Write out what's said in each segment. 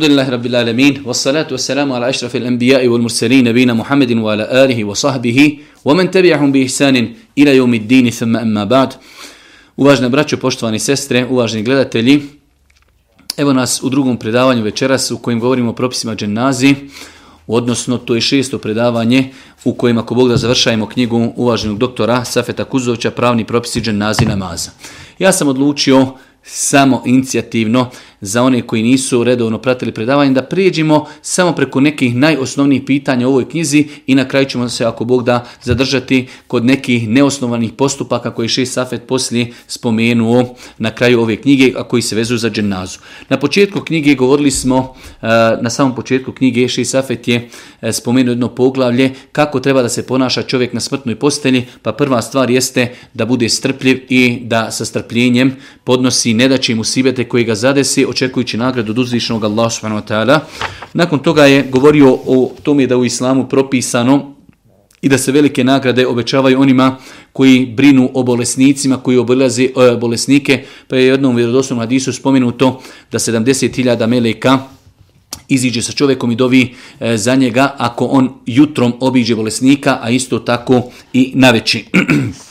Alhamdulillah Rabbil Alamin, wassalatu wassalamu ala ašrafil i wal mursalin, nabina Muhammedin wa ala alihi wa sahbihi, wa man tabi'ahum bi ihsanin ila thumma amma ba'd. Uvažne braćo, poštovani sestre, uvaženi gledatelji, evo nas u drugom predavanju večeras u kojem govorimo o propisima dženazi, odnosno to je šesto predavanje u kojem ako Bog da završajemo knjigu uvaženog doktora Safeta Kuzovića, pravni propisi dženazi namaza. Ja sam odlučio samo inicijativno za one koji nisu redovno pratili predavanje, da prijeđemo samo preko nekih najosnovnijih pitanja u ovoj knjizi i na kraju ćemo se, ako Bog da, zadržati kod nekih neosnovanih postupaka koje je Šest Safet poslije spomenuo na kraju ove knjige, a koji se vezuju za dženazu. Na početku knjige govorili smo, e, na samom početku knjige Šest Safet je e, spomenuo jedno poglavlje kako treba da se ponaša čovjek na smrtnoj postelji, pa prva stvar jeste da bude strpljiv i da sa strpljenjem podnosi nedaće mu sibete koji ga zadesi, očekujući nagradu od uzvišenog Allah subhanahu Nakon toga je govorio o tome da u islamu propisano i da se velike nagrade obećavaju onima koji brinu o bolesnicima, koji obilaze e, bolesnike, pa je jednom vjerodostojnom hadisu spomenuto da 70.000 meleka iziđe sa čovjekom i dovi e, za njega ako on jutrom obiđe bolesnika, a isto tako i naveći.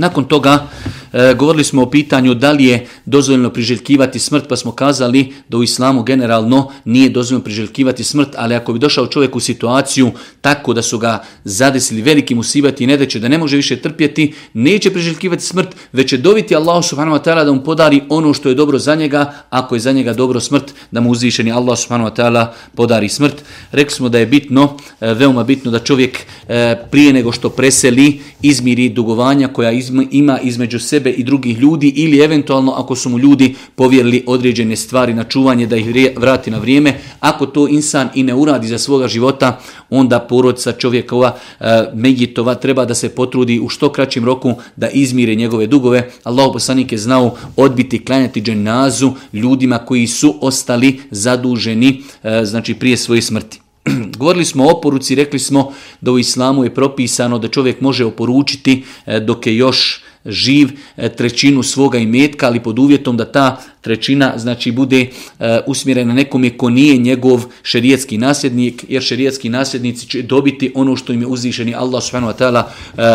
Nakon toga e, govorili smo o pitanju da li je dozvoljeno priželjkivati smrt, pa smo kazali da u islamu generalno nije dozvoljeno priželjkivati smrt, ali ako bi došao čovjek u situaciju tako da su ga zadesili veliki musibati i nedeće da ne može više trpjeti, neće priželjkivati smrt, već će dobiti Allah subhanahu wa ta'ala da mu podari ono što je dobro za njega, ako je za njega dobro smrt, da mu uzvišeni Allah subhanahu wa ta'ala podari smrt. Rekli smo da je bitno, e, veoma bitno da čovjek e, prije nego što preseli izmiri dugovanja koja iz ima između sebe i drugih ljudi ili eventualno ako su mu ljudi povjerili određene stvari na čuvanje da ih vrati na vrijeme. Ako to insan i ne uradi za svoga života, onda porodca čovjekova e, Megitova treba da se potrudi u što kraćem roku da izmire njegove dugove. Allah poslanik je znao odbiti, klanjati dženazu ljudima koji su ostali zaduženi, e, znači prije svoje smrti. Govorili smo o oporuci, rekli smo da u islamu je propisano da čovjek može oporučiti e, dok je još živ e, trećinu svoga imetka, ali pod uvjetom da ta trećina znači bude e, usmjerena nekome ko nije njegov šerijetski nasljednik, jer šerijetski nasljednici će dobiti ono što im je uzvišeni Allah subhanahu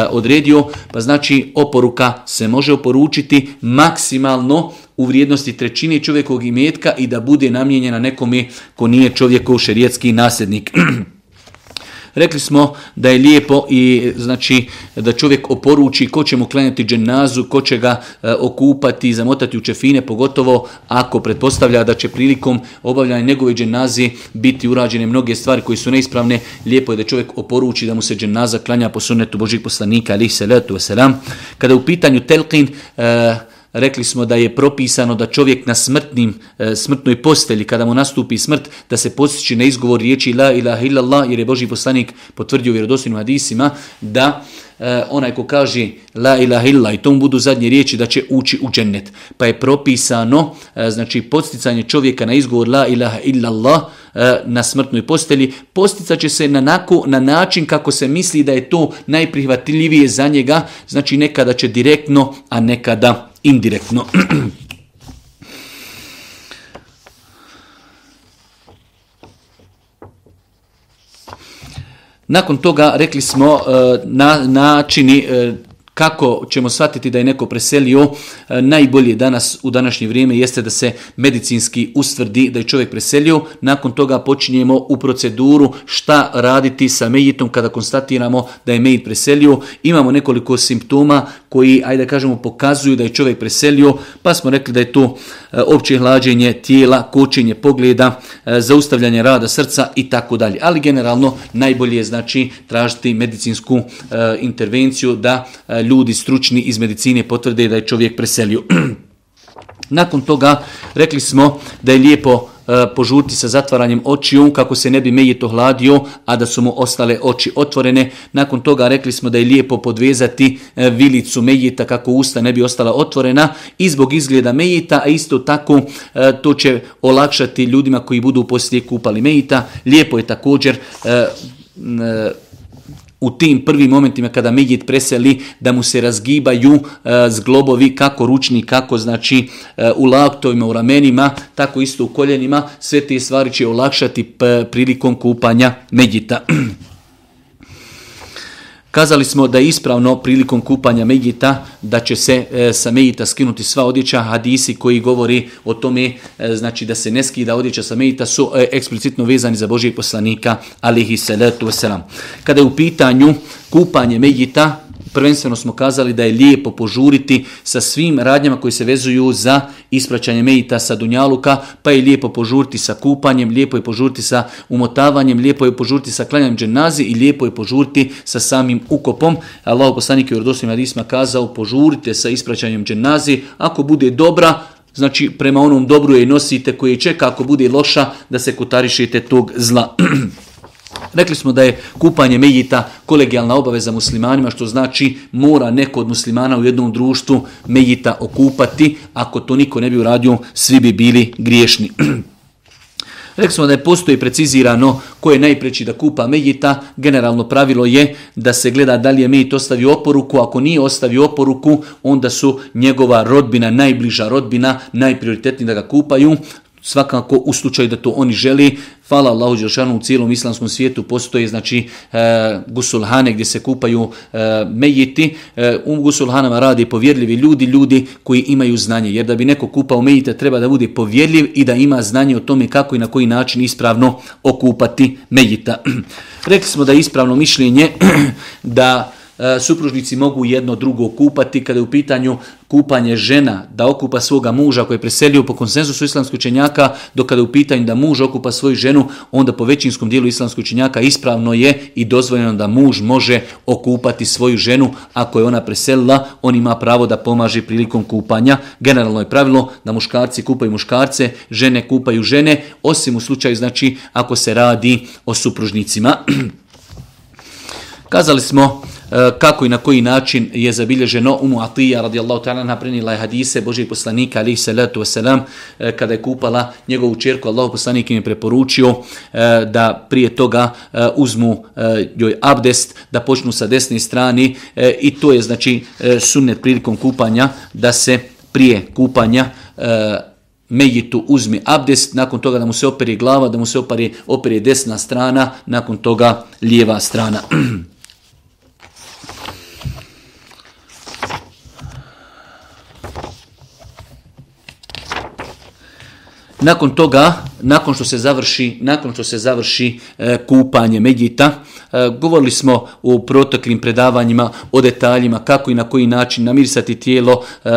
odredio, pa znači oporuka se može oporučiti maksimalno u vrijednosti trećine čovjekovog imetka i da bude namijenjena nekome ko nije čovjekov šerijetski nasljednik. Rekli smo da je lijepo i znači da čovjek oporuči ko će mu klanjati dženazu, ko će ga e, okupati, zamotati u čefine, pogotovo ako pretpostavlja da će prilikom obavljanja njegove dženazi biti urađene mnoge stvari koje su neispravne. Lijepo je da čovjek oporuči da mu se dženaza klanja po sunetu Božih poslanika, ali se letu veselam. Kada u pitanju telkin, e, rekli smo da je propisano da čovjek na smrtnim, e, smrtnoj postelji, kada mu nastupi smrt, da se postići na izgovor riječi la ilaha illallah, jer je Boži poslanik potvrdio vjerodostojnim hadisima da e, onaj ko kaže la ilaha illa i tom budu zadnje riječi da će ući u džennet. Pa je propisano e, znači posticanje čovjeka na izgovor la ilaha illallah na smrtnoj postelji. Postica će se na, na način kako se misli da je to najprihvatljivije za njega, znači nekada će direktno, a nekada indirektno. Nakon toga rekli smo eh, na, načini eh, kako ćemo shvatiti da je neko preselio? E, najbolje danas u današnje vrijeme jeste da se medicinski ustvrdi da je čovjek preselio. Nakon toga počinjemo u proceduru šta raditi sa mejitom kada konstatiramo da je mejit preselio. Imamo nekoliko simptoma koji, ajde da kažemo, pokazuju da je čovjek preselio, pa smo rekli da je to e, opće hlađenje tijela, kočenje pogleda, e, zaustavljanje rada srca i tako dalje. Ali generalno najbolje je znači tražiti medicinsku intervenciju da ljudi stručni iz medicine potvrde da je čovjek preselio. Nakon toga rekli smo da je lijepo e, požuti sa zatvaranjem očiju kako se ne bi to hladio, a da su mu ostale oči otvorene. Nakon toga rekli smo da je lijepo podvezati e, vilicu mejita kako usta ne bi ostala otvorena i zbog izgleda mejita, a isto tako e, to će olakšati ljudima koji budu poslije kupali mejita. Lijepo je također u tim prvim momentima kada medjid preseli da mu se razgibaju e, zglobovi kako ručni, kako znači e, u laktovima, u ramenima, tako isto u koljenima, sve te stvari će olakšati prilikom kupanja medjita. Kazali smo da je ispravno prilikom kupanja Megita da će se e, sa Megita skinuti sva odjeća hadisi koji govori o tome e, znači da se ne skida odjeća sa Megita su e, eksplicitno vezani za Božijeg poslanika alihi Kada je u pitanju kupanje Megita prvenstveno smo kazali da je lijepo požuriti sa svim radnjama koji se vezuju za ispraćanje medita sa Dunjaluka, pa je lijepo požuriti sa kupanjem, lijepo je požuriti sa umotavanjem, lijepo je požuriti sa klanjanjem dženazi i lijepo je požuriti sa samim ukopom. Allah poslanik je u rodosnim kazao požurite sa ispraćanjem dženazi, ako bude dobra, znači prema onom dobru je nosite koji čeka, ako bude loša da se kutarišite tog zla. Rekli smo da je kupanje mejita kolegijalna obaveza muslimanima, što znači mora neko od muslimana u jednom društvu mejita okupati. Ako to niko ne bi uradio, svi bi bili griješni. Rekli smo da je postoji precizirano ko je najpreći da kupa mejita. Generalno pravilo je da se gleda da li je mejit ostavio oporuku. Ako nije ostavio oporuku, onda su njegova rodbina, najbliža rodbina, najprioritetniji da ga kupaju svakako u slučaju da to oni želi, Hvala Allahu Đelšanu, u cijelom islamskom svijetu postoje znači e, gusulhane gdje se kupaju e, mejiti. E, u gusulhanama radi povjerljivi ljudi, ljudi koji imaju znanje. Jer da bi neko kupao mejita treba da bude povjerljiv i da ima znanje o tome kako i na koji način ispravno okupati mejita. Rekli smo da je ispravno mišljenje da E, supružnici mogu jedno drugo kupati kada je u pitanju kupanje žena da okupa svoga muža koji je preselio po konsenzusu islamskog učenjaka, dok kada je u pitanju da muž okupa svoju ženu, onda po većinskom dijelu islamskog učenjaka ispravno je i dozvoljeno da muž može okupati svoju ženu ako je ona preselila, on ima pravo da pomaže prilikom kupanja. Generalno je pravilo da muškarci kupaju muškarce, žene kupaju žene, osim u slučaju znači ako se radi o supružnicima. Kazali smo E, kako i na koji način je zabilježeno umu Atija radijallahu ta'ala naprenila je hadise Božeg poslanika alihi salatu wasalam e, kada je kupala njegovu čerku Allah poslanik im je preporučio e, da prije toga uzmu joj abdest da počnu sa desne strane i to je znači sunnet prilikom kupanja da se prije kupanja Mejitu uzmi abdest, nakon toga da mu se operi glava, da mu se operi, operi desna strana, nakon toga lijeva strana. Nakon toga, nakon što se završi, nakon što se završi e, kupanje medita e, govorili smo u proteklim predavanjima o detaljima kako i na koji način namirisati tijelo, e,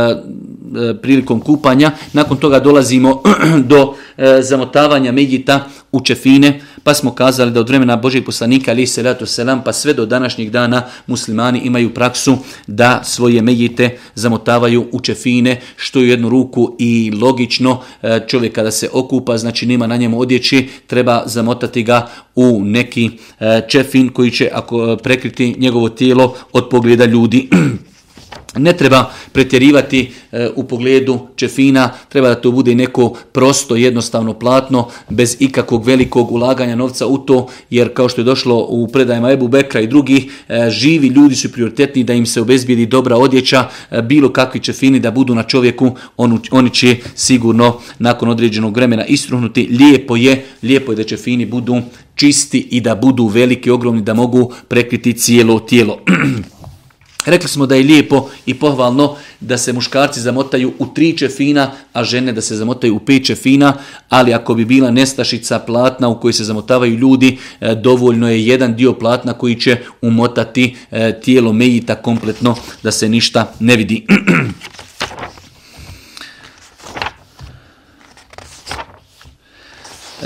E, prilikom kupanja. Nakon toga dolazimo do e, zamotavanja medjita u čefine, pa smo kazali da od vremena Božeg poslanika, ali se ratu selam, pa sve do današnjih dana muslimani imaju praksu da svoje medjite zamotavaju u čefine, što je u jednu ruku i logično. E, čovjek kada se okupa, znači nima na njemu odjeći, treba zamotati ga u neki čefin koji će ako prekriti njegovo tijelo od pogleda ljudi. Ne treba pretjerivati e, u pogledu čefina, treba da to bude neko prosto, jednostavno platno, bez ikakvog velikog ulaganja novca u to, jer kao što je došlo u predajima Ebu Bekra i drugih, e, živi ljudi su prioritetni da im se obezbijedi dobra odjeća, e, bilo kakvi čefini da budu na čovjeku, oni će sigurno nakon određenog vremena istruhnuti. Lijepo je, lijepo je da čefini budu čisti i da budu veliki, ogromni, da mogu prekriti cijelo tijelo. Rekli smo da je lijepo i pohvalno da se muškarci zamotaju u tri čefina, a žene da se zamotaju u pet čefina, ali ako bi bila nestašica platna u kojoj se zamotavaju ljudi, e, dovoljno je jedan dio platna koji će umotati e, tijelo mejita kompletno da se ništa ne vidi.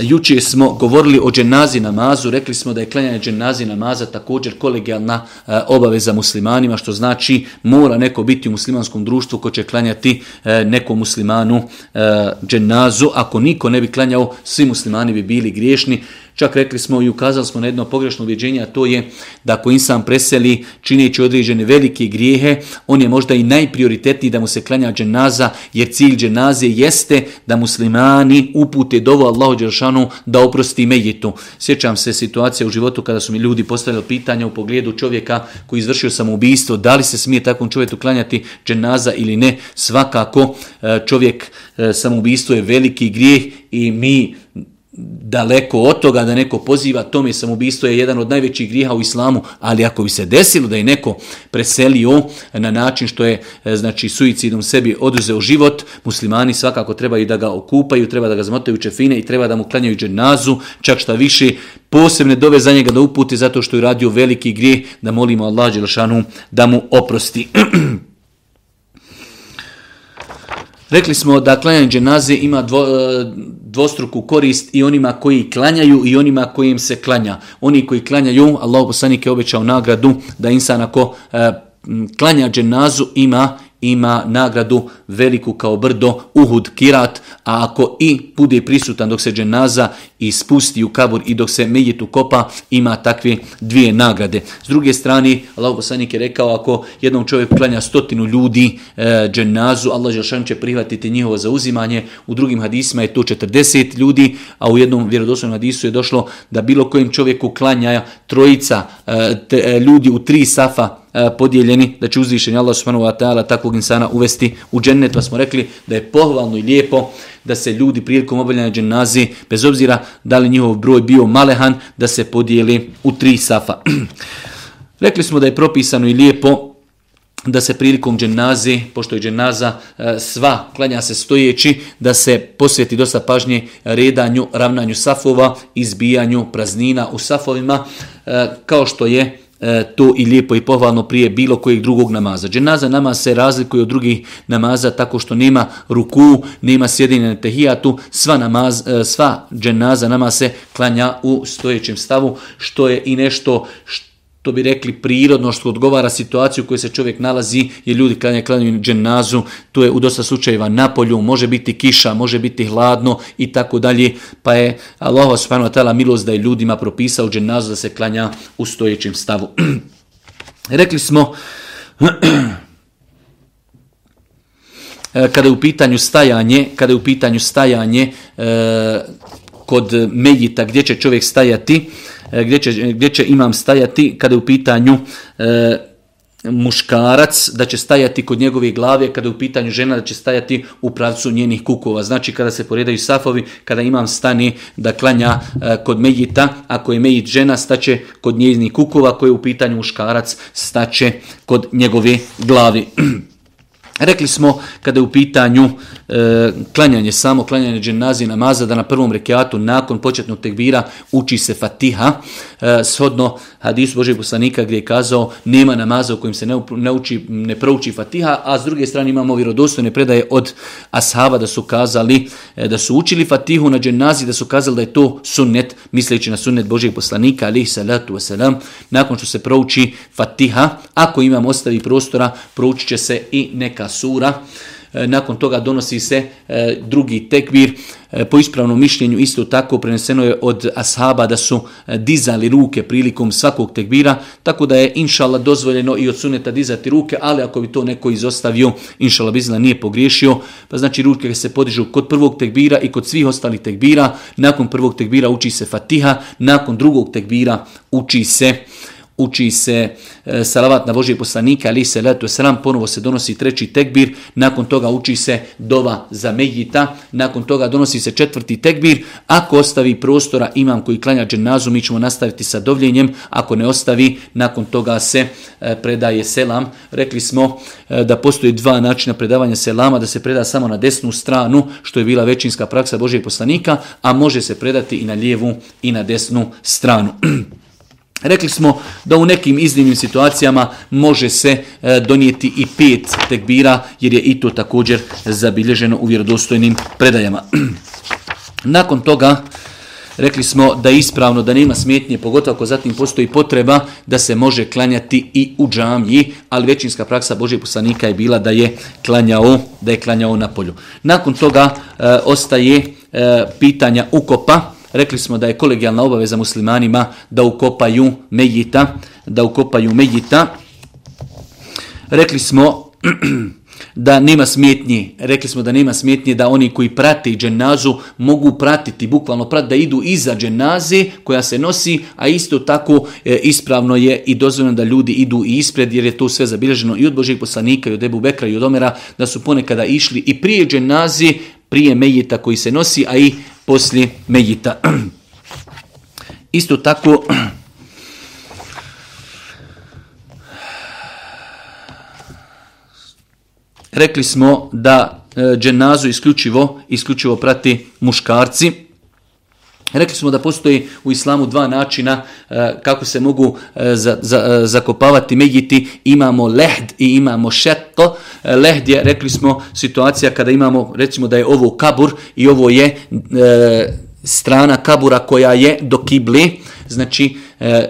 Juče smo govorili o dženazi namazu, rekli smo da je klanjanje dženazi namaza također kolegijalna e, obaveza muslimanima, što znači mora neko biti u muslimanskom društvu ko će klanjati e, nekom muslimanu e, dženazu. Ako niko ne bi klanjao, svi muslimani bi bili griješni. Čak rekli smo i ukazali smo na jedno pogrešno uvjeđenje, a to je da ako insan preseli čineći određene velike grijehe, on je možda i najprioritetniji da mu se klanja dženaza, jer cilj dženaze jeste da muslimani upute dovo Allahu Đeršanu da oprosti mejitu. Sjećam se situacija u životu kada su mi ljudi postavili pitanja u pogledu čovjeka koji izvršio samoubistvo, da li se smije takvom čovjeku klanjati dženaza ili ne. Svakako e, čovjek e, samoubistvo je veliki grijeh i mi daleko od toga da neko poziva tome samoubistvo je jedan od najvećih griha u islamu, ali ako bi se desilo da je neko preselio na način što je e, znači suicidom sebi oduzeo život, muslimani svakako trebaju da ga okupaju, treba da ga zmotaju čefine i treba da mu klanjaju dženazu, čak šta više posebne dove za njega da uputi zato što je radio veliki grijeh, da molimo Allah Đelšanu da mu oprosti. Rekli smo da klanjanje dženaze ima dvo, e, dvostruku korist i onima koji klanjaju i onima kojim se klanja. Oni koji klanjaju, Allah poslanik je obećao nagradu da insan ako e, klanja dženazu ima ima nagradu veliku kao brdo Uhud Kirat, a ako i bude prisutan dok se dženaza ispusti u kabur i dok se Mejit kopa, ima takve dvije nagrade. S druge strane, Allah poslanik je rekao, ako jednom čovjek klanja stotinu ljudi e, dženazu, Allah Želšan će prihvatiti njihovo zauzimanje, u drugim hadisima je to 40 ljudi, a u jednom vjerodostojnom hadisu je došlo da bilo kojem čovjeku klanja trojica e, e, ljudi u tri safa E, podijeljeni, da će uzvišenje Allah subhanahu wa ta'ala takvog insana uvesti u džennet. Pa smo rekli da je pohvalno i lijepo da se ljudi prilikom obavljanja džennazi bez obzira da li njihov broj bio malehan, da se podijeli u tri safa. rekli smo da je propisano i lijepo da se prilikom dženazi, pošto je dženaza e, sva, klanja se stojeći, da se posveti dosta pažnje redanju, ravnanju safova, izbijanju praznina u safovima, e, kao što je E, to i lijepo i pohvalno prije bilo kojeg drugog namaza. Dženaza nama se razlikuje od drugih namaza tako što nema ruku, nema sjedinja na tehijatu, sva, namaz, e, sva dženaza nama se klanja u stojećem stavu, što je i nešto što to bi rekli prirodno što odgovara situaciju u kojoj se čovjek nalazi, jer ljudi klanja klanjaju dženazu, to je u dosta slučajeva na polju, može biti kiša, može biti hladno i tako dalje, pa je Allah subhanahu wa ta'ala milost da je ljudima propisao dženazu da se klanja u stojećem stavu. rekli smo kada je u pitanju stajanje, kada je u pitanju stajanje eh, kod mejita gdje će čovjek stajati, E, gdje će, gdje će imam stajati kada je u pitanju e, muškarac da će stajati kod njegove glave, kada je u pitanju žena da će stajati u pravcu njenih kukova. Znači kada se poredaju safovi, kada imam stani da klanja e, kod mejita, ako je mejit žena staće kod njenih kukova, ako je u pitanju muškarac staće kod njegove glavi. Rekli smo kada je u pitanju E, klanjanje, samo klanjanje dženazi namaza, da na prvom rekiatu nakon početnog tekbira uči se fatiha, e, shodno hadisu Božeg poslanika gdje je kazao nema namaza u kojim se ne, uči, ne prouči fatiha, a s druge strane imamo vjerodostojne predaje od ashaba da su kazali, e, da su učili fatihu na dženazi, da su kazali da je to sunnet, misleći na sunnet Božeg poslanika, ali. salatu wasalam, nakon što se prouči fatiha, ako imam ostavi prostora, proučit će se i neka sura, E, nakon toga donosi se e, drugi tekbir. E, po ispravnom mišljenju isto tako preneseno je od ashaba da su dizali ruke prilikom svakog tekbira, tako da je inšala dozvoljeno i od suneta dizati ruke, ali ako bi to neko izostavio, inšala bizna nije pogriješio, pa znači ruke se podižu kod prvog tekbira i kod svih ostalih tekbira, nakon prvog tekbira uči se fatiha, nakon drugog tekbira uči se uči se e, salavat na Božije poslanika, ali se letu sram, ponovo se donosi treći tekbir, nakon toga uči se dova za Mejita, nakon toga donosi se četvrti tekbir, ako ostavi prostora imam koji klanja dženazu, mi ćemo nastaviti sa dovljenjem, ako ne ostavi, nakon toga se e, predaje selam. Rekli smo e, da postoji dva načina predavanja selama, da se preda samo na desnu stranu, što je bila većinska praksa Božije poslanika, a može se predati i na lijevu i na desnu stranu. Rekli smo da u nekim iznimnim situacijama može se e, donijeti i pet tekbira jer je i to također zabilježeno u vjerodostojnim predajama. Nakon toga rekli smo da je ispravno, da nema smetnje, pogotovo ako zatim postoji potreba da se može klanjati i u džamiji, ali većinska praksa Božje poslanika je bila da je klanjao, da je klanjao na polju. Nakon toga e, ostaje e, pitanja ukopa, Rekli smo da je kolegijalna obaveza muslimanima da ukopaju mejita, da ukopaju mejita. Rekli smo da nema smetnji, rekli smo da nema smetnje da oni koji prate dženazu mogu pratiti, bukvalno pratiti, da idu iza dženaze koja se nosi, a isto tako e, ispravno je i dozvoljeno da ljudi idu i ispred jer je to sve zabilježeno i od Božeg poslanika i od Ebu Bekra i od Omera da su ponekada išli i prije dženaze, prije mejita koji se nosi, a i poslije Mejita. Isto tako, rekli smo da e, dženazu isključivo, isključivo prati muškarci, Rekli smo da postoji u islamu dva načina e, kako se mogu e, e, zakopavati medjiti. Imamo lehd i imamo šetto. Lehd je, rekli smo, situacija kada imamo, recimo da je ovo kabur i ovo je strana kabura koja je do kibli, znači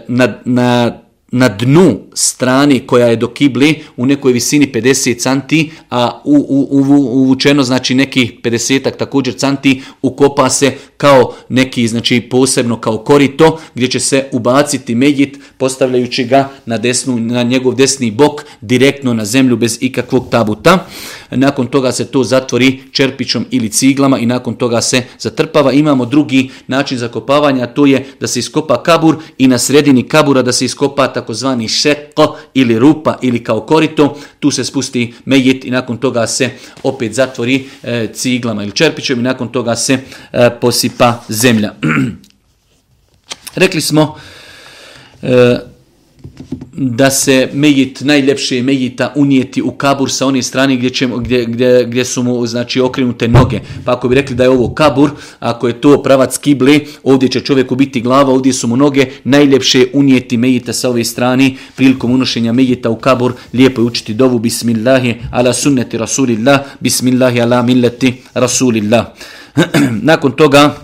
na, na, na dnu strani koja je do kibli u nekoj visini 50 canti, a u, u, uvučeno znači neki 50 također canti ukopa se kao neki, znači posebno kao korito gdje će se ubaciti medjit postavljajući ga na, desnu, na njegov desni bok direktno na zemlju bez ikakvog tabuta. Nakon toga se to zatvori čerpićom ili ciglama i nakon toga se zatrpava. Imamo drugi način zakopavanja, to je da se iskopa kabur i na sredini kabura da se iskopa takozvani šet ili rupa ili kao korito, tu se spusti mejit i nakon toga se opet zatvori e, ciglama ili čerpićem i nakon toga se e, posipa zemlja. Rekli smo e, da se Mejit, najljepše Mejita unijeti u kabur sa one strane gdje, gdje, gdje, gdje, su mu znači, okrenute noge. Pa ako bi rekli da je ovo kabur, ako je to pravac kible, ovdje će čovjeku biti glava, ovdje su mu noge, najljepše je unijeti Mejita sa ove strane. Prilikom unošenja Mejita u kabur, lijepo je učiti dovu Bismillahi ala sunneti Rasulillah, Bismillahi ala milleti Rasulillah. Nakon toga,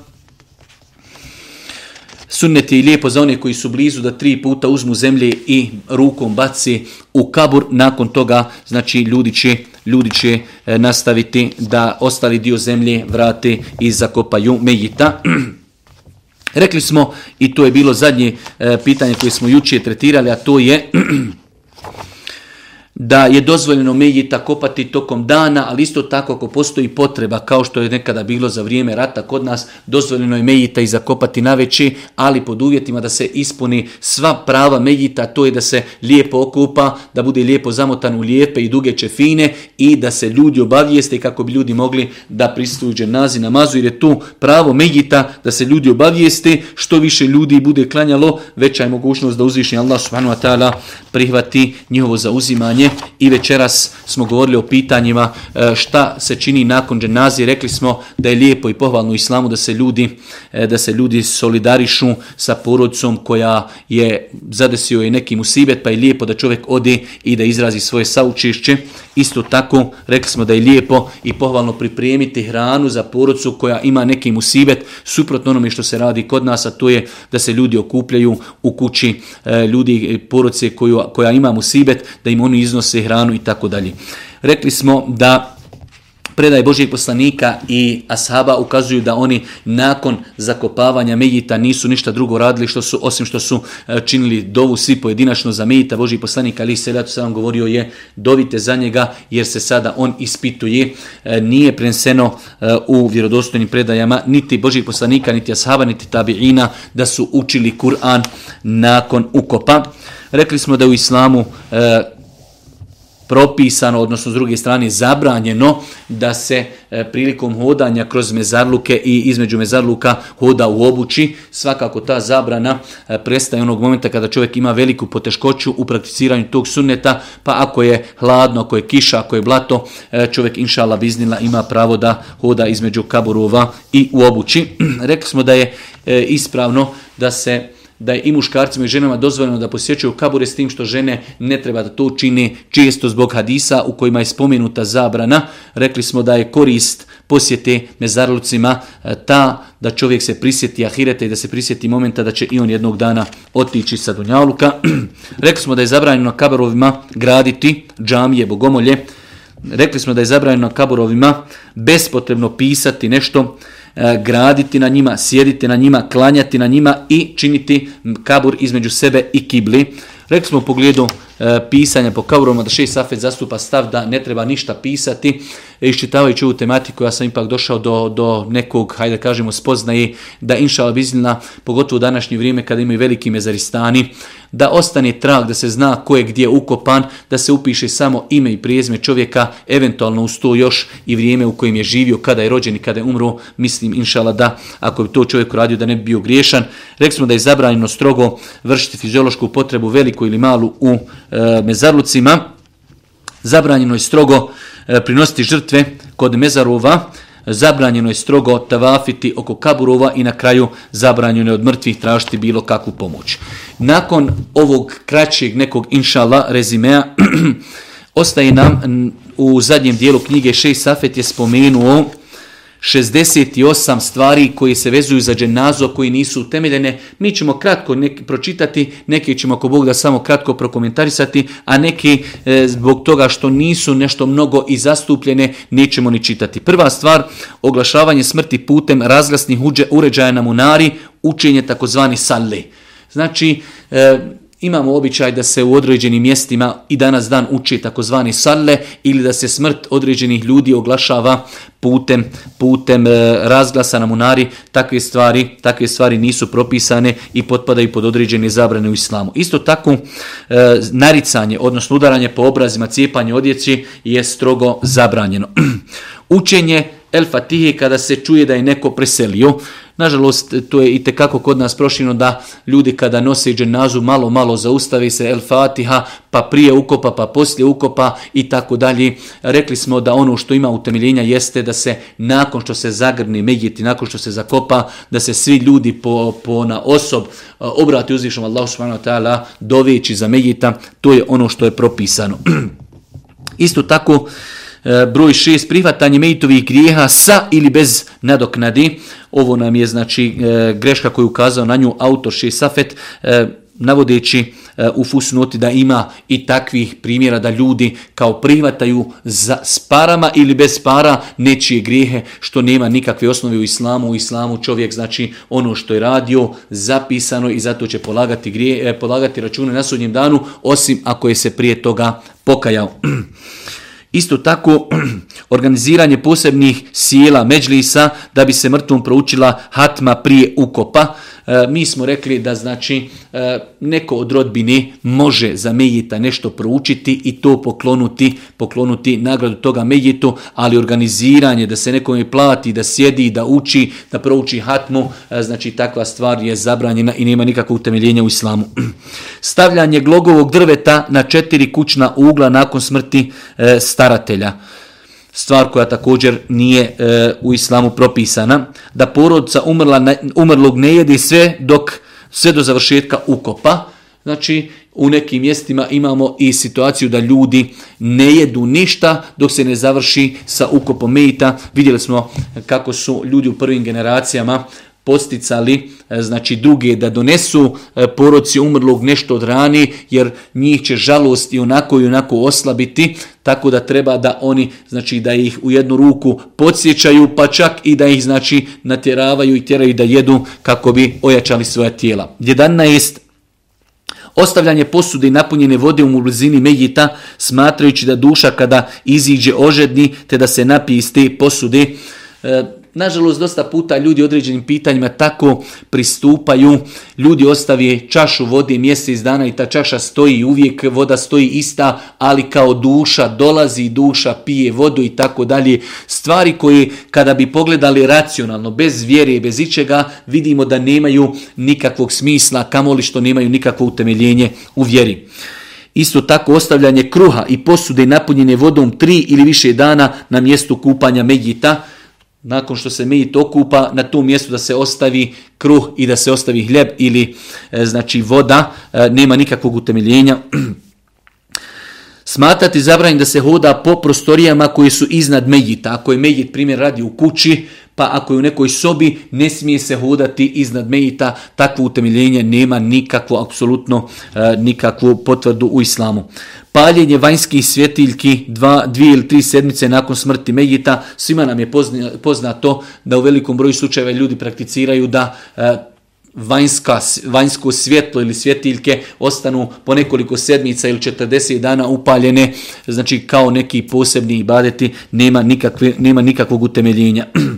Sunnet je lijepo za one koji su blizu da tri puta uzmu zemlje i rukom baci u kabur. Nakon toga znači ljudi će, ljudi će e, nastaviti da ostali dio zemlje vrate i zakopaju mejita. Rekli smo, i to je bilo zadnje e, pitanje koje smo jučer tretirali, a to je da je dozvoljeno mejita kopati tokom dana, ali isto tako ako postoji potreba, kao što je nekada bilo za vrijeme rata kod nas, dozvoljeno je mejita i zakopati na veći, ali pod uvjetima da se ispuni sva prava mejita, to je da se lijepo okupa, da bude lijepo zamotan u lijepe i duge čefine i da se ljudi obavijeste kako bi ljudi mogli da pristuju dženazi namazu, jer je tu pravo mejita da se ljudi obavijeste, što više ljudi bude klanjalo, veća je mogućnost da uzvišnji Allah prihvati njihovo zauzimanje i večeras smo govorili o pitanjima e, šta se čini nakon dženazije. Rekli smo da je lijepo i pohvalno u islamu da se ljudi, e, da se ljudi solidarišu sa porodicom koja je zadesio i neki musibet, pa je lijepo da čovjek ode i da izrazi svoje saučišće Isto tako, rekli smo da je lijepo i pohvalno pripremiti hranu za porodcu koja ima neki musibet, suprotno onome što se radi kod nas, a to je da se ljudi okupljaju u kući e, ljudi e, porodce koju, koja ima musibet, da im oni iznose hranu i tako dalje. Rekli smo da predaj Božijeg poslanika i ashaba ukazuju da oni nakon zakopavanja Mejita nisu ništa drugo radili što su, osim što su e, činili dovu svi pojedinačno za Mejita. Božji poslanik Ali Selatu sam govorio je dovite za njega jer se sada on ispituje. E, nije prenseno e, u vjerodostojnim predajama niti Božjih poslanika, niti ashaba, niti tabiina da su učili Kur'an nakon ukopa. Rekli smo da u islamu propisano, odnosno s druge strane zabranjeno da se e, prilikom hodanja kroz mezarluke i između mezarluka hoda u obući. Svakako ta zabrana e, prestaje onog momenta kada čovjek ima veliku poteškoću u prakticiranju tog sunneta, pa ako je hladno, ako je kiša, ako je blato, e, čovjek inšala biznila ima pravo da hoda između kaburova i u obući. Rekli smo da je ispravno da se da je i muškarcima i ženama dozvoljeno da posjećuju kabure s tim što žene ne treba da to čine često zbog hadisa u kojima je spomenuta zabrana. Rekli smo da je korist posjete mezarlucima e, ta da čovjek se prisjeti ahireta i da se prisjeti momenta da će i on jednog dana otići sa Dunjaluka. Rekli smo da je zabranjeno kaborovima graditi džamije, bogomolje. Rekli smo da je zabranjeno kaborovima bespotrebno pisati nešto E, graditi na njima, sjediti na njima, klanjati na njima i činiti kabur između sebe i kibli. Rekli smo u pogledu e, pisanja po kauroma da šest safet zastupa stav da ne treba ništa pisati. E, iščitavajući ovu tematiku ja sam ipak došao do, do nekog, hajde kažemo, spoznaje da inša bizna, pogotovo u današnje vrijeme kada imaju veliki mezaristani, da ostane trag, da se zna ko je gdje ukopan, da se upiše samo ime i prijezme čovjeka, eventualno uz to još i vrijeme u kojem je živio, kada je rođen i kada je umro, mislim inšala da ako bi to čovjek radio da ne bi bio griješan. Rekli smo da je zabranjeno strogo vršiti fiziološku potrebu velik veliku ili malu u e, mezarlucima. Zabranjeno je strogo e, prinositi žrtve kod mezarova, zabranjeno je strogo tavafiti oko kaburova i na kraju zabranjeno je od mrtvih tražiti bilo kakvu pomoć. Nakon ovog kraćeg nekog inšala rezimea ostaje nam u zadnjem dijelu knjige Šej Safet je spomenuo 68 stvari koji se vezuju za dženazu, koji nisu utemeljene. Mi ćemo kratko neki pročitati, neki ćemo ako Bog da samo kratko prokomentarisati, a neki e, zbog toga što nisu nešto mnogo i zastupljene, nećemo ni čitati. Prva stvar, oglašavanje smrti putem razglasnih uređaja na munari, učenje takozvani salli. Znači, e, Imamo običaj da se u određenim mjestima i danas dan uči takozvani salle ili da se smrt određenih ljudi oglašava putem, putem e, razglasa na munari. Takve stvari, takve stvari nisu propisane i potpadaju pod određene zabrane u islamu. Isto tako e, naricanje, odnosno udaranje po obrazima, cijepanje odjeći je strogo zabranjeno. Učenje El Fatihe kada se čuje da je neko preselio. Nažalost, to je i tekako kod nas prošljeno da ljudi kada nose dženazu malo, malo zaustavi se El Fatiha, pa prije ukopa, pa poslije ukopa i tako dalje. Rekli smo da ono što ima utemeljenja jeste da se nakon što se zagrni mediti, nakon što se zakopa, da se svi ljudi po, po na osob obrati uzvišom Allahu subhanahu ta'ala doveći za Megita To je ono što je propisano. Isto tako, E, broj šest, prihvatanje mejtovih grijeha sa ili bez nadoknadi. Ovo nam je znači e, greška koju ukazao na nju autor Safet, e, navodeći u fusnoti da ima i takvih primjera da ljudi kao privataju za, sparama ili bez para nečije grijehe što nema nikakve osnove u islamu. U islamu čovjek znači ono što je radio zapisano i zato će polagati, grije, polagati račune na sudnjem danu osim ako je se prije toga pokajao. Isto tako organiziranje posebnih sjela međlisa da bi se mrtvom proučila hatma prije ukopa. E, mi smo rekli da znači e, neko od rodbine može za Mejita nešto proučiti i to poklonuti, poklonuti nagradu toga Mejitu, ali organiziranje da se nekome plati, da sjedi, da uči, da prouči hatmu, e, znači takva stvar je zabranjena i nema nikakvog utemeljenja u islamu. Stavljanje glogovog drveta na četiri kućna ugla nakon smrti staratelja stvar koja također nije e, u islamu propisana, da porodca umrla, umrlog ne jedi sve dok sve do završetka ukopa. Znači, u nekim mjestima imamo i situaciju da ljudi ne jedu ništa dok se ne završi sa ukopom mejita. Vidjeli smo kako su ljudi u prvim generacijama posticali e, znači druge da donesu e, poroci umrlog nešto od rani jer njih će žalost i onako i onako oslabiti tako da treba da oni znači da ih u jednu ruku podsjećaju pa čak i da ih znači natjeravaju i tjeraju da jedu kako bi ojačali svoja tijela. 11 Ostavljanje posude i napunjene vode u blizini Megita, smatrajući da duša kada iziđe ožedni, te da se napije iz te posude, e, Nažalost, dosta puta ljudi određenim pitanjima tako pristupaju. Ljudi ostavi čašu vode mjesec dana i ta čaša stoji uvijek, voda stoji ista, ali kao duša dolazi, duša pije vodu i tako dalje. Stvari koje kada bi pogledali racionalno, bez vjere i bez ičega, vidimo da nemaju nikakvog smisla, kamoli što nemaju nikakvo utemeljenje u vjeri. Isto tako ostavljanje kruha i posude napunjene vodom tri ili više dana na mjestu kupanja Megita – nakon što se mejit okupa na tom mjestu da se ostavi kruh i da se ostavi hljeb ili e, znači voda, e, nema nikakvog utemeljenja. Smatrati zabranjen da se hoda po prostorijama koje su iznad mejita. Ako je mejit primjer radi u kući, pa ako je u nekoj sobi, ne smije se hodati iznad mejita. Takvo utemeljenje nema nikakvo, apsolutno e, nikakvu potvrdu u islamu paljenje vanjskih svjetiljki dva, dvije ili tri sedmice nakon smrti Megita. Svima nam je poznato da u velikom broju slučajeva ljudi prakticiraju da e, vanjsko svjetlo ili svjetiljke ostanu po nekoliko sedmica ili 40 dana upaljene, znači kao neki posebni ibadeti, nema, nikakve, nema nikakvog utemeljenja.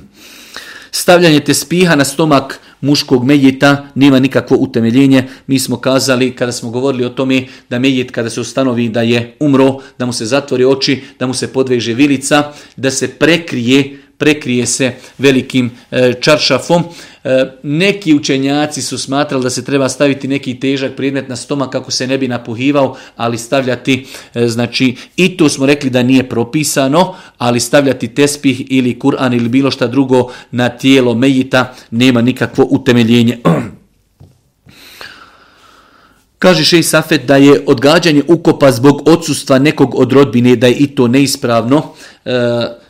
Stavljanje spiha na stomak muškog mejita nema nikakvo utemeljenje. Mi smo kazali kada smo govorili o tome da mejit kada se ustanovi da je umro, da mu se zatvori oči, da mu se podveže vilica, da se prekrije prekrije se velikim e, čaršafom. E, neki učenjaci su smatrali da se treba staviti neki težak predmet na stomak kako se ne bi napuhivao, ali stavljati, e, znači, i to smo rekli da nije propisano, ali stavljati tespih ili Kur'an ili bilo šta drugo na tijelo mejita nema nikakvo utemeljenje. Kaže Šej Safet da je odgađanje ukopa zbog odsustva nekog od rodbine, da je i to neispravno. E,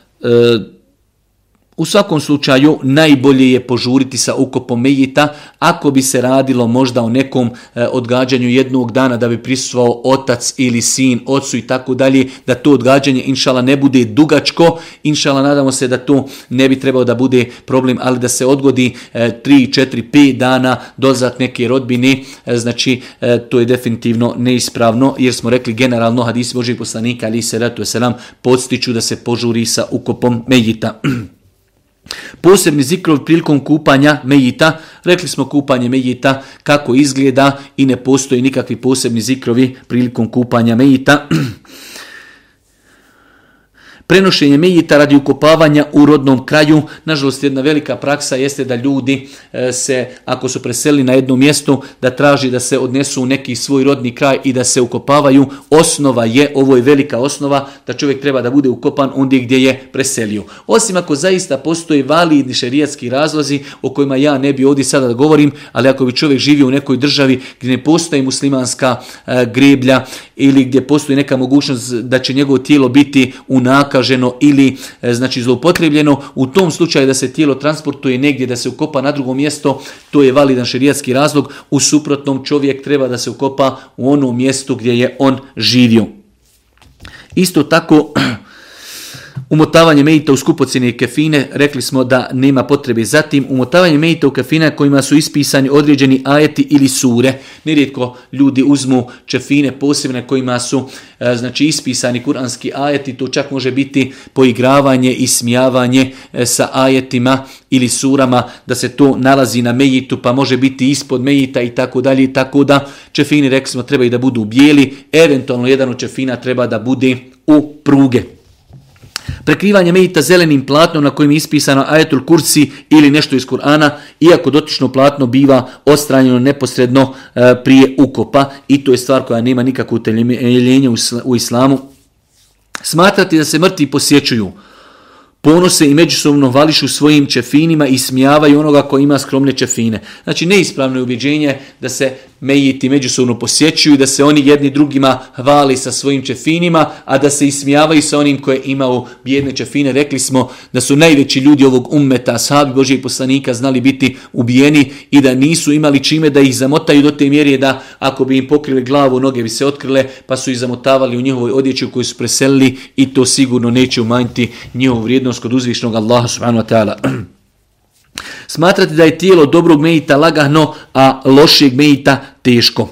u svakom slučaju najbolje je požuriti sa ukopom mejita ako bi se radilo možda o nekom e, odgađanju jednog dana da bi prisustvovao otac ili sin, ocu i tako dalje, da to odgađanje inšala ne bude dugačko, inšala nadamo se da to ne bi trebao da bude problem, ali da se odgodi 3, 4, 5 dana dozak neke rodbine, e, znači e, to je definitivno neispravno jer smo rekli generalno hadis Božih poslanika ali se ratu selam podstiču da se požuri sa ukopom mejita. Posebni zikrov prilikom kupanja mejita, rekli smo kupanje mejita kako izgleda i ne postoji nikakvi posebni zikrovi prilikom kupanja mejita. prenošenje mejita radi ukopavanja u rodnom kraju. Nažalost, jedna velika praksa jeste da ljudi e, se, ako su preselili na jedno mjesto, da traži da se odnesu u neki svoj rodni kraj i da se ukopavaju. Osnova je, ovo je velika osnova, da čovjek treba da bude ukopan ondje gdje je preselio. Osim ako zaista postoje validni šerijatski razlozi o kojima ja ne bi ovdje sada da govorim, ali ako bi čovjek živio u nekoj državi gdje ne postoji muslimanska e, greblja ili gdje postoji neka mogućnost da će njegovo tijelo biti unakaženo ili e, znači zloupotrebljeno, u tom slučaju da se tijelo transportuje negdje da se ukopa na drugo mjesto, to je validan šerijatski razlog, u suprotnom čovjek treba da se ukopa u ono mjesto gdje je on živio. Isto tako Umotavanje mejita u skupocine kefine, rekli smo da nema potrebe. Zatim, umotavanje mejita u kefine kojima su ispisani određeni ajeti ili sure. Nerijetko ljudi uzmu čefine posebne kojima su e, znači ispisani kuranski ajeti, to čak može biti poigravanje i smijavanje e, sa ajetima ili surama, da se to nalazi na mejitu, pa može biti ispod mejita i tako dalje, tako da čefini, rekli smo, treba i da budu bijeli, eventualno jedan od čefina treba da bude u pruge. Prekrivanje medita zelenim platnom na kojem je ispisano ajetul kursi ili nešto iz Kur'ana, iako dotično platno biva ostranjeno neposredno e, prije ukopa i to je stvar koja nema nikakvu uteljenja u islamu. Smatrati da se mrtvi posjećuju, ponose i međusobno vališu svojim čefinima i smijavaju onoga koji ima skromne čefine. Znači, neispravno je ubjeđenje da se mejiti međusobno posjećuju, da se oni jedni drugima hvali sa svojim čefinima, a da se ismijavaju sa onim koje imaju bijedne čefine. Rekli smo da su najveći ljudi ovog ummeta, sahabi Božijeg poslanika, znali biti ubijeni i da nisu imali čime da ih zamotaju do te mjere da ako bi im pokrili glavu, noge bi se otkrile, pa su ih zamotavali u njihovoj odjeći koju su preselili i to sigurno neće umanjiti njihovu vrijednost kod uzvišnog Allaha subhanahu wa ta'ala. Smatrati da je tijelo dobrog mejita lagano, a lošeg mejita teško.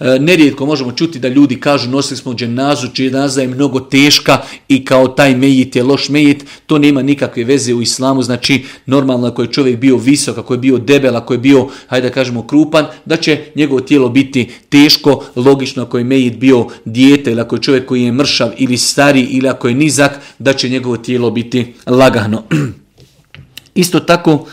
E, nerijetko možemo čuti da ljudi kažu nosili smo dženazu, dženaza je mnogo teška i kao taj mejit je loš mejit, to nema nikakve veze u islamu, znači normalno ako je čovjek bio visok, ako je bio debel, ako je bio, hajde da kažemo, krupan, da će njegovo tijelo biti teško, logično ako je mejit bio dijete ili ako je čovjek koji je mršav ili stari ili ako je nizak, da će njegovo tijelo biti lagano. Isto tako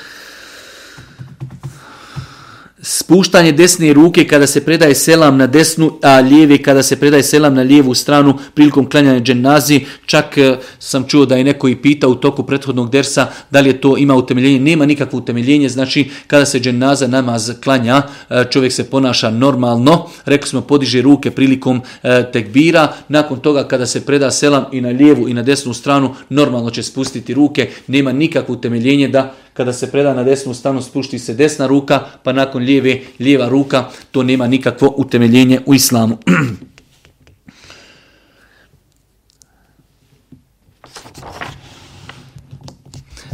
spuštanje desne ruke kada se predaje selam na desnu, a lijevi kada se predaje selam na lijevu stranu prilikom klanjanja dženazi. Čak eh, sam čuo da je neko i pita u toku prethodnog dersa da li je to ima utemeljenje. Nema nikakvo utemeljenje, znači kada se dženaza namaz klanja, eh, čovjek se ponaša normalno. Rekli smo podiže ruke prilikom eh, tekbira. Nakon toga kada se preda selam i na lijevu i na desnu stranu, normalno će spustiti ruke. Nema nikakvo utemeljenje da kada se preda na desnu stranu spušti se desna ruka, pa nakon lijeve lijeva ruka, to nema nikakvo utemeljenje u islamu.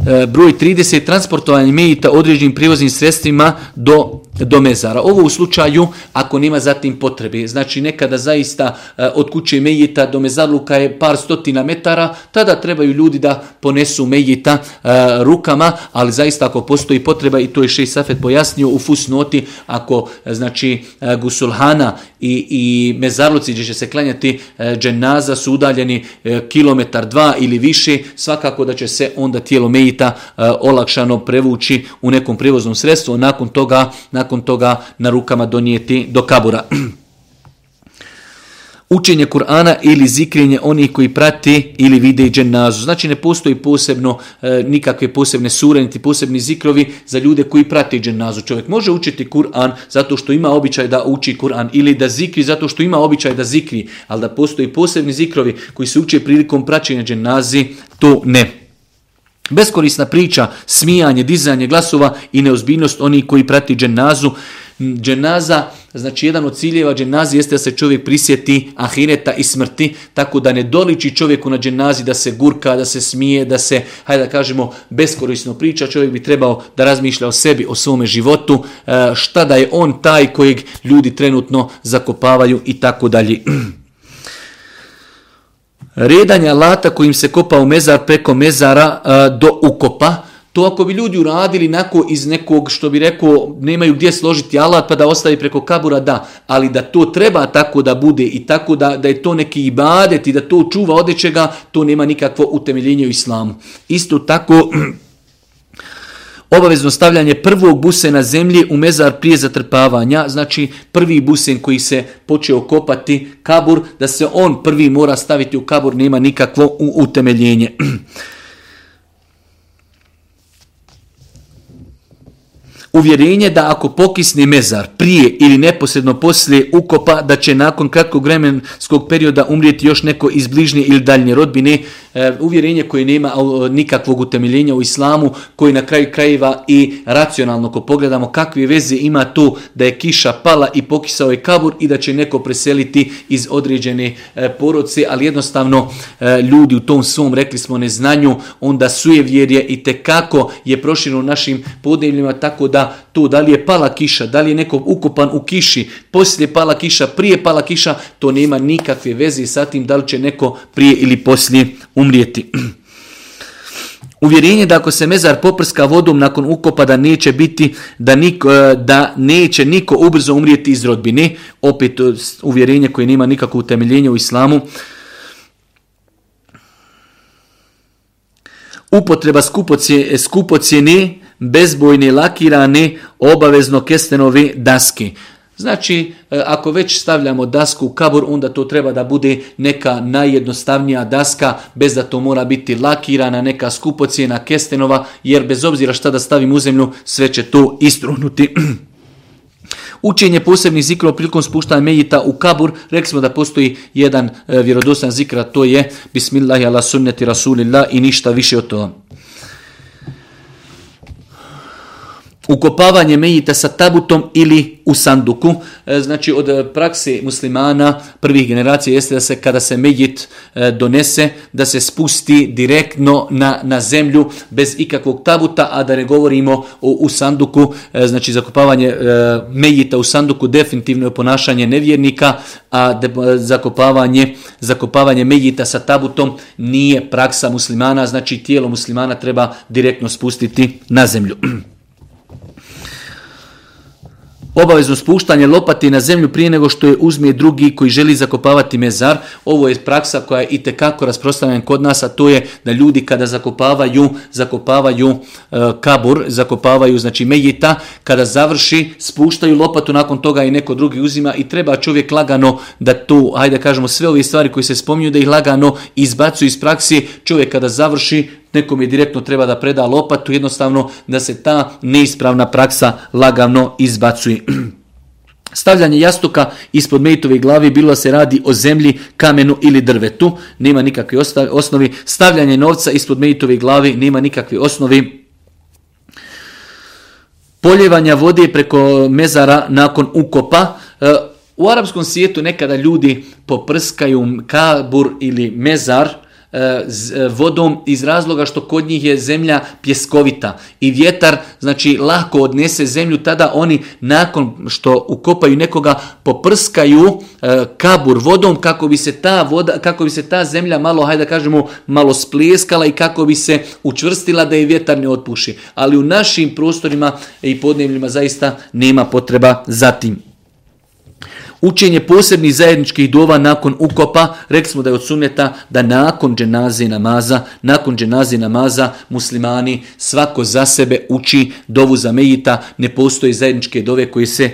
E, broj 30. Transportovanje mejita određenim prijevoznim sredstvima do do mezara. Ovo u slučaju ako nema zatim potrebe. Znači nekada zaista eh, od kuće Mejita do mezarluka je par stotina metara, tada trebaju ljudi da ponesu Mejita eh, rukama, ali zaista ako postoji potreba i to je Šej Safet pojasnio u fusnoti, ako eh, znači Gusulhana i, i mezarluci gdje će se klanjati dženaza su udaljeni kilometar dva ili više, svakako da će se onda tijelo Mejita olakšano prevući u nekom privoznom sredstvu, nakon toga, nakon nakon toga na rukama donijeti do kabura. Učenje Kur'ana ili zikrenje onih koji prati ili vide i dženazu. Znači ne postoji posebno e, nikakve posebne sure niti posebni zikrovi za ljude koji prate dženazu. Čovjek može učiti Kur'an zato što ima običaj da uči Kur'an ili da zikri zato što ima običaj da zikri, ali da postoji posebni zikrovi koji se uče prilikom praćenja dženazi, to ne. Beskorisna priča, smijanje, dizanje glasova i neozbiljnost onih koji prati dženazu. Dženaza, znači jedan od ciljeva dženazi jeste da se čovjek prisjeti ahireta i smrti, tako da ne doliči čovjeku na dženazi da se gurka, da se smije, da se, hajde da kažemo, beskorisno priča. Čovjek bi trebao da razmišlja o sebi, o svome životu, e, šta da je on taj kojeg ljudi trenutno zakopavaju i tako dalje. redanje alata kojim se kopa u mezar preko mezara e, do ukopa, to ako bi ljudi uradili nako iz nekog što bi rekao nemaju gdje složiti alat pa da ostavi preko kabura, da, ali da to treba tako da bude i tako da, da je to neki ibadet i da to čuva od to nema nikakvo utemeljenje u islamu. Isto tako Obavezno stavljanje prvog busena zemlji u mezar prije zatrpavanja, znači prvi busen koji se počeo kopati kabur, da se on prvi mora staviti u kabur, nema nikakvo utemeljenje. uvjerenje da ako pokisni mezar prije ili neposredno poslije ukopa, da će nakon kratkog vremenskog perioda umrijeti još neko iz bližnje ili daljnje rodbine, e, uvjerenje koje nema nikakvog utemeljenja u islamu, koji na kraju krajeva i racionalno, ko pogledamo kakve veze ima to da je kiša pala i pokisao je kabur i da će neko preseliti iz određene e, poroci, ali jednostavno e, ljudi u tom svom, rekli smo, neznanju, onda sujevjerje i kako je u našim podnevljima, tako da tu, to da li je pala kiša, da li je neko ukupan u kiši, poslije pala kiša, prije pala kiša, to nema nikakve veze sa tim da li će neko prije ili poslije umrijeti. Uvjerenje da ako se mezar poprska vodom nakon ukopa da neće biti, da, e, da neće niko ubrzo umrijeti iz rodbine, opet e, uvjerenje koje nema nikakvo utemeljenje u islamu, upotreba ne bezbojne lakirane obavezno kestenove daske. Znači, e, ako već stavljamo dasku u kabur, onda to treba da bude neka najjednostavnija daska, bez da to mora biti lakirana, neka skupocijena kestenova, jer bez obzira šta da stavim u zemlju, sve će to istrunuti. Učenje posebnih zikra prilikom spuštanja mejita u kabur, rekli smo da postoji jedan e, vjerodostan zikra, to je Bismillah ala sunneti rasulillah i ništa više od toga. ukopavanje mejita sa tabutom ili u sanduku. E, znači od e, prakse muslimana prvih generacija jeste da se kada se mejit e, donese, da se spusti direktno na, na zemlju bez ikakvog tabuta, a da ne govorimo o, u sanduku. Znači zakopavanje mejita u sanduku definitivno je ponašanje nevjernika, a zakopavanje, zakopavanje mejita sa tabutom nije praksa muslimana, znači tijelo muslimana treba direktno spustiti na zemlju. Obavezno spuštanje lopati na zemlju prije nego što je uzme drugi koji želi zakopavati mezar. Ovo je praksa koja je itekako rasprostranjena kod nas, a to je da ljudi kada zakopavaju, zakopavaju e, kabur, zakopavaju znači mejita, kada završi spuštaju lopatu, nakon toga i neko drugi uzima i treba čovjek lagano da tu, ajde kažemo sve ove stvari koje se spominju da ih lagano izbacu iz praksi, čovjek kada završi nekom je direktno treba da preda lopatu, jednostavno da se ta neispravna praksa lagavno izbacuje. Stavljanje jastuka ispod mejtove glavi bilo se radi o zemlji, kamenu ili drvetu, nema nikakve osnovi. Stavljanje novca ispod mejtove glavi nema nikakve osnovi. Poljevanja vode preko mezara nakon ukopa. E, u arapskom svijetu nekada ljudi poprskaju kabur ili mezar, E, e, vodom iz razloga što kod njih je zemlja pjeskovita i vjetar znači lako odnese zemlju tada oni nakon što ukopaju nekoga poprskaju e, kabur vodom kako bi se ta voda kako bi se ta zemlja malo hajde kažemo malo spliskala i kako bi se učvrstila da je vjetar ne otpuši ali u našim prostorima i podnevljima zaista nema potreba za tim Učenje posebnih zajedničkih dova nakon ukopa, rekli smo da je od sunneta da nakon dženaze namaza, nakon dženaze namaza muslimani svako za sebe uči dovu za mejita, ne postoji zajedničke dove koje se e,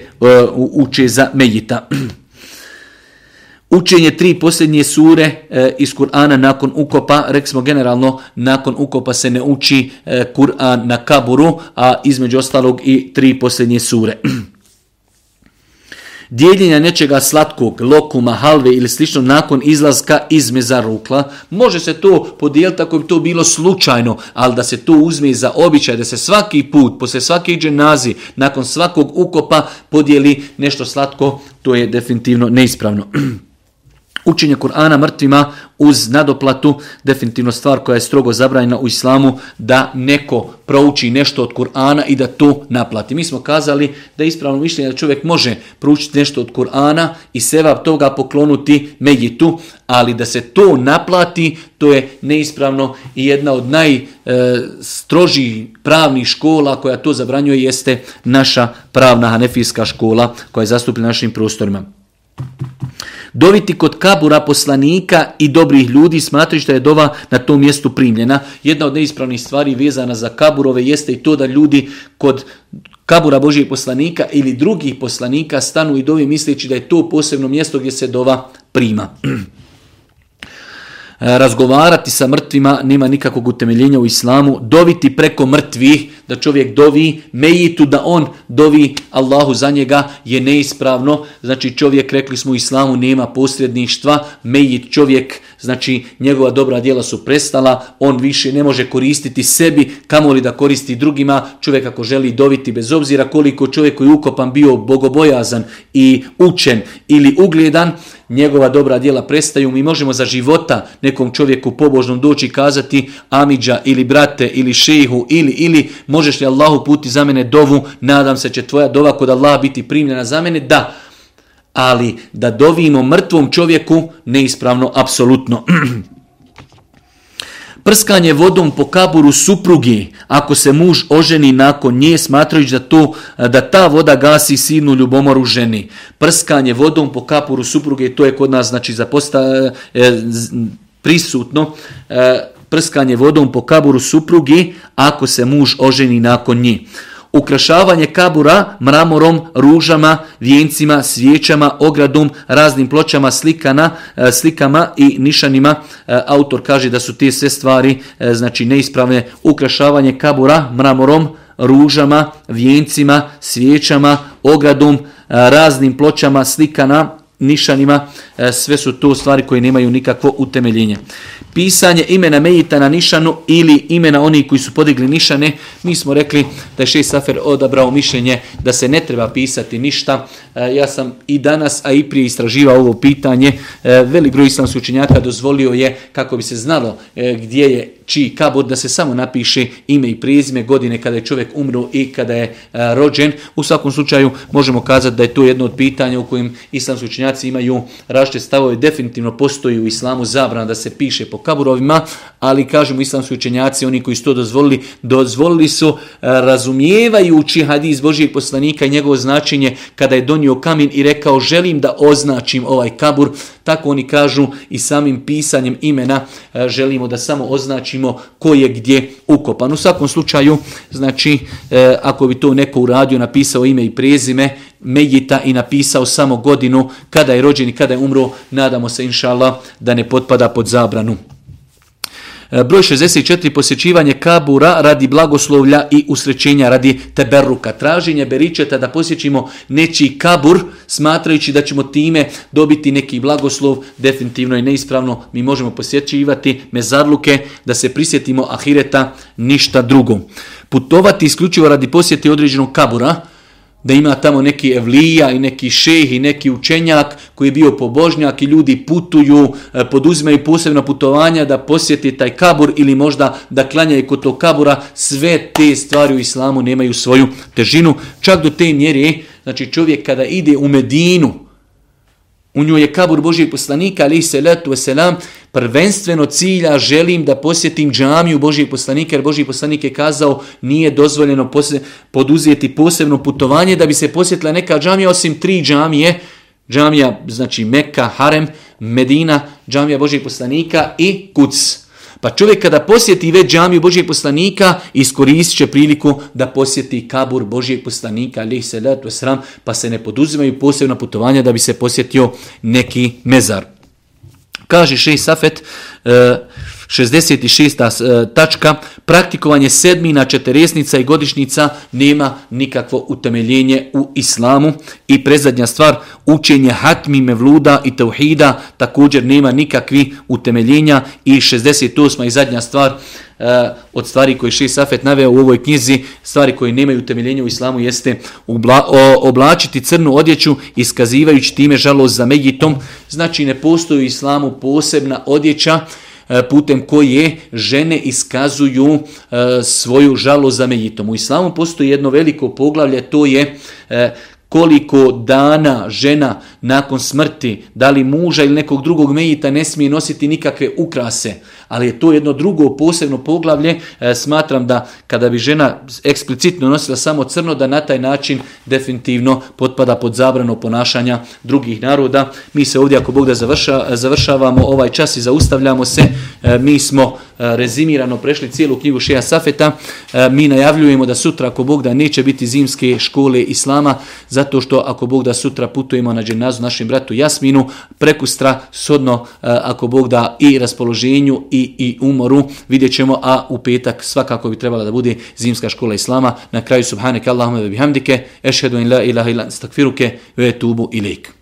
uče za mejita. Učenje tri posljednje sure e, iz Kur'ana nakon ukopa, rekli smo generalno, nakon ukopa se ne uči e, Kur'an na kaburu, a između ostalog i tri posljednje sure. dijeljenja nečega slatkog, lokuma, halve ili slično nakon izlaska iz rukla Može se to podijeliti ako bi to bilo slučajno, ali da se to uzme za običaj, da se svaki put, poslije svake dženazi, nakon svakog ukopa podijeli nešto slatko, to je definitivno neispravno. učenje Kur'ana mrtvima uz nadoplatu, definitivno stvar koja je strogo zabranjena u islamu, da neko prouči nešto od Kur'ana i da to naplati. Mi smo kazali da je ispravno mišljenje da čovjek može proučiti nešto od Kur'ana i sevap toga poklonuti Megitu, ali da se to naplati, to je neispravno i jedna od najstrožijih e, pravnih škola koja to zabranjuje jeste naša pravna hanefijska škola koja je zastupljena našim prostorima doviti kod kabura poslanika i dobrih ljudi smatrajući da je dova na tom mjestu primljena. Jedna od neispravnih stvari vezana za kaburove jeste i to da ljudi kod kabura Božijeg poslanika ili drugih poslanika stanu i dovi misleći da je to posebno mjesto gdje se dova prima. razgovarati sa mrtvima nema nikakvog utemeljenja u islamu, doviti preko mrtvih, da čovjek dovi mejitu, da on dovi Allahu za njega je neispravno. Znači čovjek, rekli smo u islamu, nema posredništva, mejit čovjek, znači njegova dobra djela su prestala, on više ne može koristiti sebi, kamoli da koristi drugima, čovjek ako želi doviti bez obzira koliko čovjek koji je ukopan bio bogobojazan i učen ili ugledan, njegova dobra djela prestaju, mi možemo za života nekom čovjeku pobožnom doći i kazati Amidža ili brate ili šehu ili ili možeš li Allahu puti za mene dovu, nadam se će tvoja dova kod Allaha biti primljena za mene, da. Ali da dovimo mrtvom čovjeku neispravno, apsolutno. Prskanje vodom po kaburu supruge, ako se muž oženi nakon nje, smatrajući da, to, da ta voda gasi sinu ljubomoru ženi. Prskanje vodom po kaburu supruge, to je kod nas znači, posta, e, prisutno, e, prskanje vodom po kaburu supruge, ako se muž oženi nakon nje ukrašavanje kabura mramorom, ružama, vijencima, svijećama, ogradom, raznim pločama, slikana, e, slikama i nišanima. E, autor kaže da su te sve stvari e, znači neispravne. Ukrašavanje kabura mramorom, ružama, vijencima, svijećama, ogradom, raznim pločama, slikana, nišanima, sve su to stvari koje nemaju nikakvo utemeljenje pisanje imena Mejita na nišanu ili imena onih koji su podigli nišane, mi smo rekli da je šest Safer odabrao mišljenje da se ne treba pisati ništa. E, ja sam i danas, a i prije istraživao ovo pitanje. E, velik broj islamskih učenjaka dozvolio je, kako bi se znalo e, gdje je čiji kabor, da se samo napiše ime i prezime, godine kada je čovjek umro i kada je rođen. U svakom slučaju možemo kazati da je to jedno od pitanja u kojim islamski učenjaci imaju rašte stavove. Definitivno postoji u islamu zabrana da se piše po kaburovima, ali kažemo islamski učenjaci, oni koji su to dozvolili, dozvolili su e, razumijevajući hadis Božijeg poslanika i njegovo značenje kada je donio kamen i rekao želim da označim ovaj kabur, tako oni kažu i samim pisanjem imena e, želimo da samo označimo ko je gdje ukopan. U svakom slučaju, znači, e, ako bi to neko uradio, napisao ime i prezime, Mejita i napisao samo godinu kada je rođen i kada je umro, nadamo se inšala da ne potpada pod zabranu. E, broj 64. Posjećivanje kabura radi blagoslovlja i usrećenja radi teberuka. Traženje beričeta da posjećimo nečiji kabur smatrajući da ćemo time dobiti neki blagoslov definitivno i neispravno. Mi možemo posjećivati mezarluke da se prisjetimo ahireta ništa drugo. Putovati isključivo radi posjeti određenog kabura da ima tamo neki evlija i neki šeh i neki učenjak koji je bio pobožnjak i ljudi putuju, e, poduzimaju posebna putovanja da posjeti taj kabur ili možda da klanjaju kod tog kabura, sve te stvari u islamu nemaju svoju težinu. Čak do te mjere, znači čovjek kada ide u Medinu, u njoj je kabur Božijeg poslanika, ali se letu selam prvenstveno cilja želim da posjetim džamiju Božijeg poslanika, jer Božijeg poslanik je kazao nije dozvoljeno poduzeti posebno putovanje da bi se posjetila neka džamija, osim tri džamije, džamija znači meka, Harem, Medina, džamija Božijeg poslanika i Kuc. Pa čovjek kada posjeti već džamiju Božijeg poslanika, iskoristit će priliku da posjeti kabur Božijeg poslanika, ali se to sram, pa se ne poduzimaju posebna putovanja da bi se posjetio neki mezar. Kaže Šeji Safet, e, 66. E, tačka, praktikovanje sedmina, četiresnica i godišnica nema nikakvo utemeljenje u islamu. I prezadnja stvar, učenje hatmi, mevluda i tauhida također nema nikakvi utemeljenja. I 68. i zadnja stvar, e, od stvari koje Ši Safet naveo u ovoj knjizi, stvari koje nemaju utemeljenja u islamu, jeste oblačiti crnu odjeću, iskazivajući time žalost za Megitom. Znači ne postoji u islamu posebna odjeća E, putem koje žene iskazuju e, svoju žalost za mejitom. U islamu postoji jedno veliko poglavlje, to je e, koliko dana žena nakon smrti, da li muža ili nekog drugog mejita ne smije nositi nikakve ukrase. Ali je to jedno drugo posebno poglavlje. E, smatram da kada bi žena eksplicitno nosila samo crno, da na taj način definitivno potpada pod zabrano ponašanja drugih naroda. Mi se ovdje, ako Bog da završavamo ovaj čas i zaustavljamo se, e, mi smo E, rezimirano prešli cijelu knjigu Šeha Safeta, e, mi najavljujemo da sutra, ako Bog da, neće biti zimske škole Islama, zato što ako Bog da sutra putujemo na dženazu našem bratu Jasminu, prekustra, sodno, e, ako Bog da, i raspoloženju i, i umoru, vidjet ćemo, a u petak svakako bi trebala da bude zimska škola Islama. Na kraju, subhaneke Allahume bihamdike, ešhedu in la ilaha ilan stakfiruke, ve tubu ilik.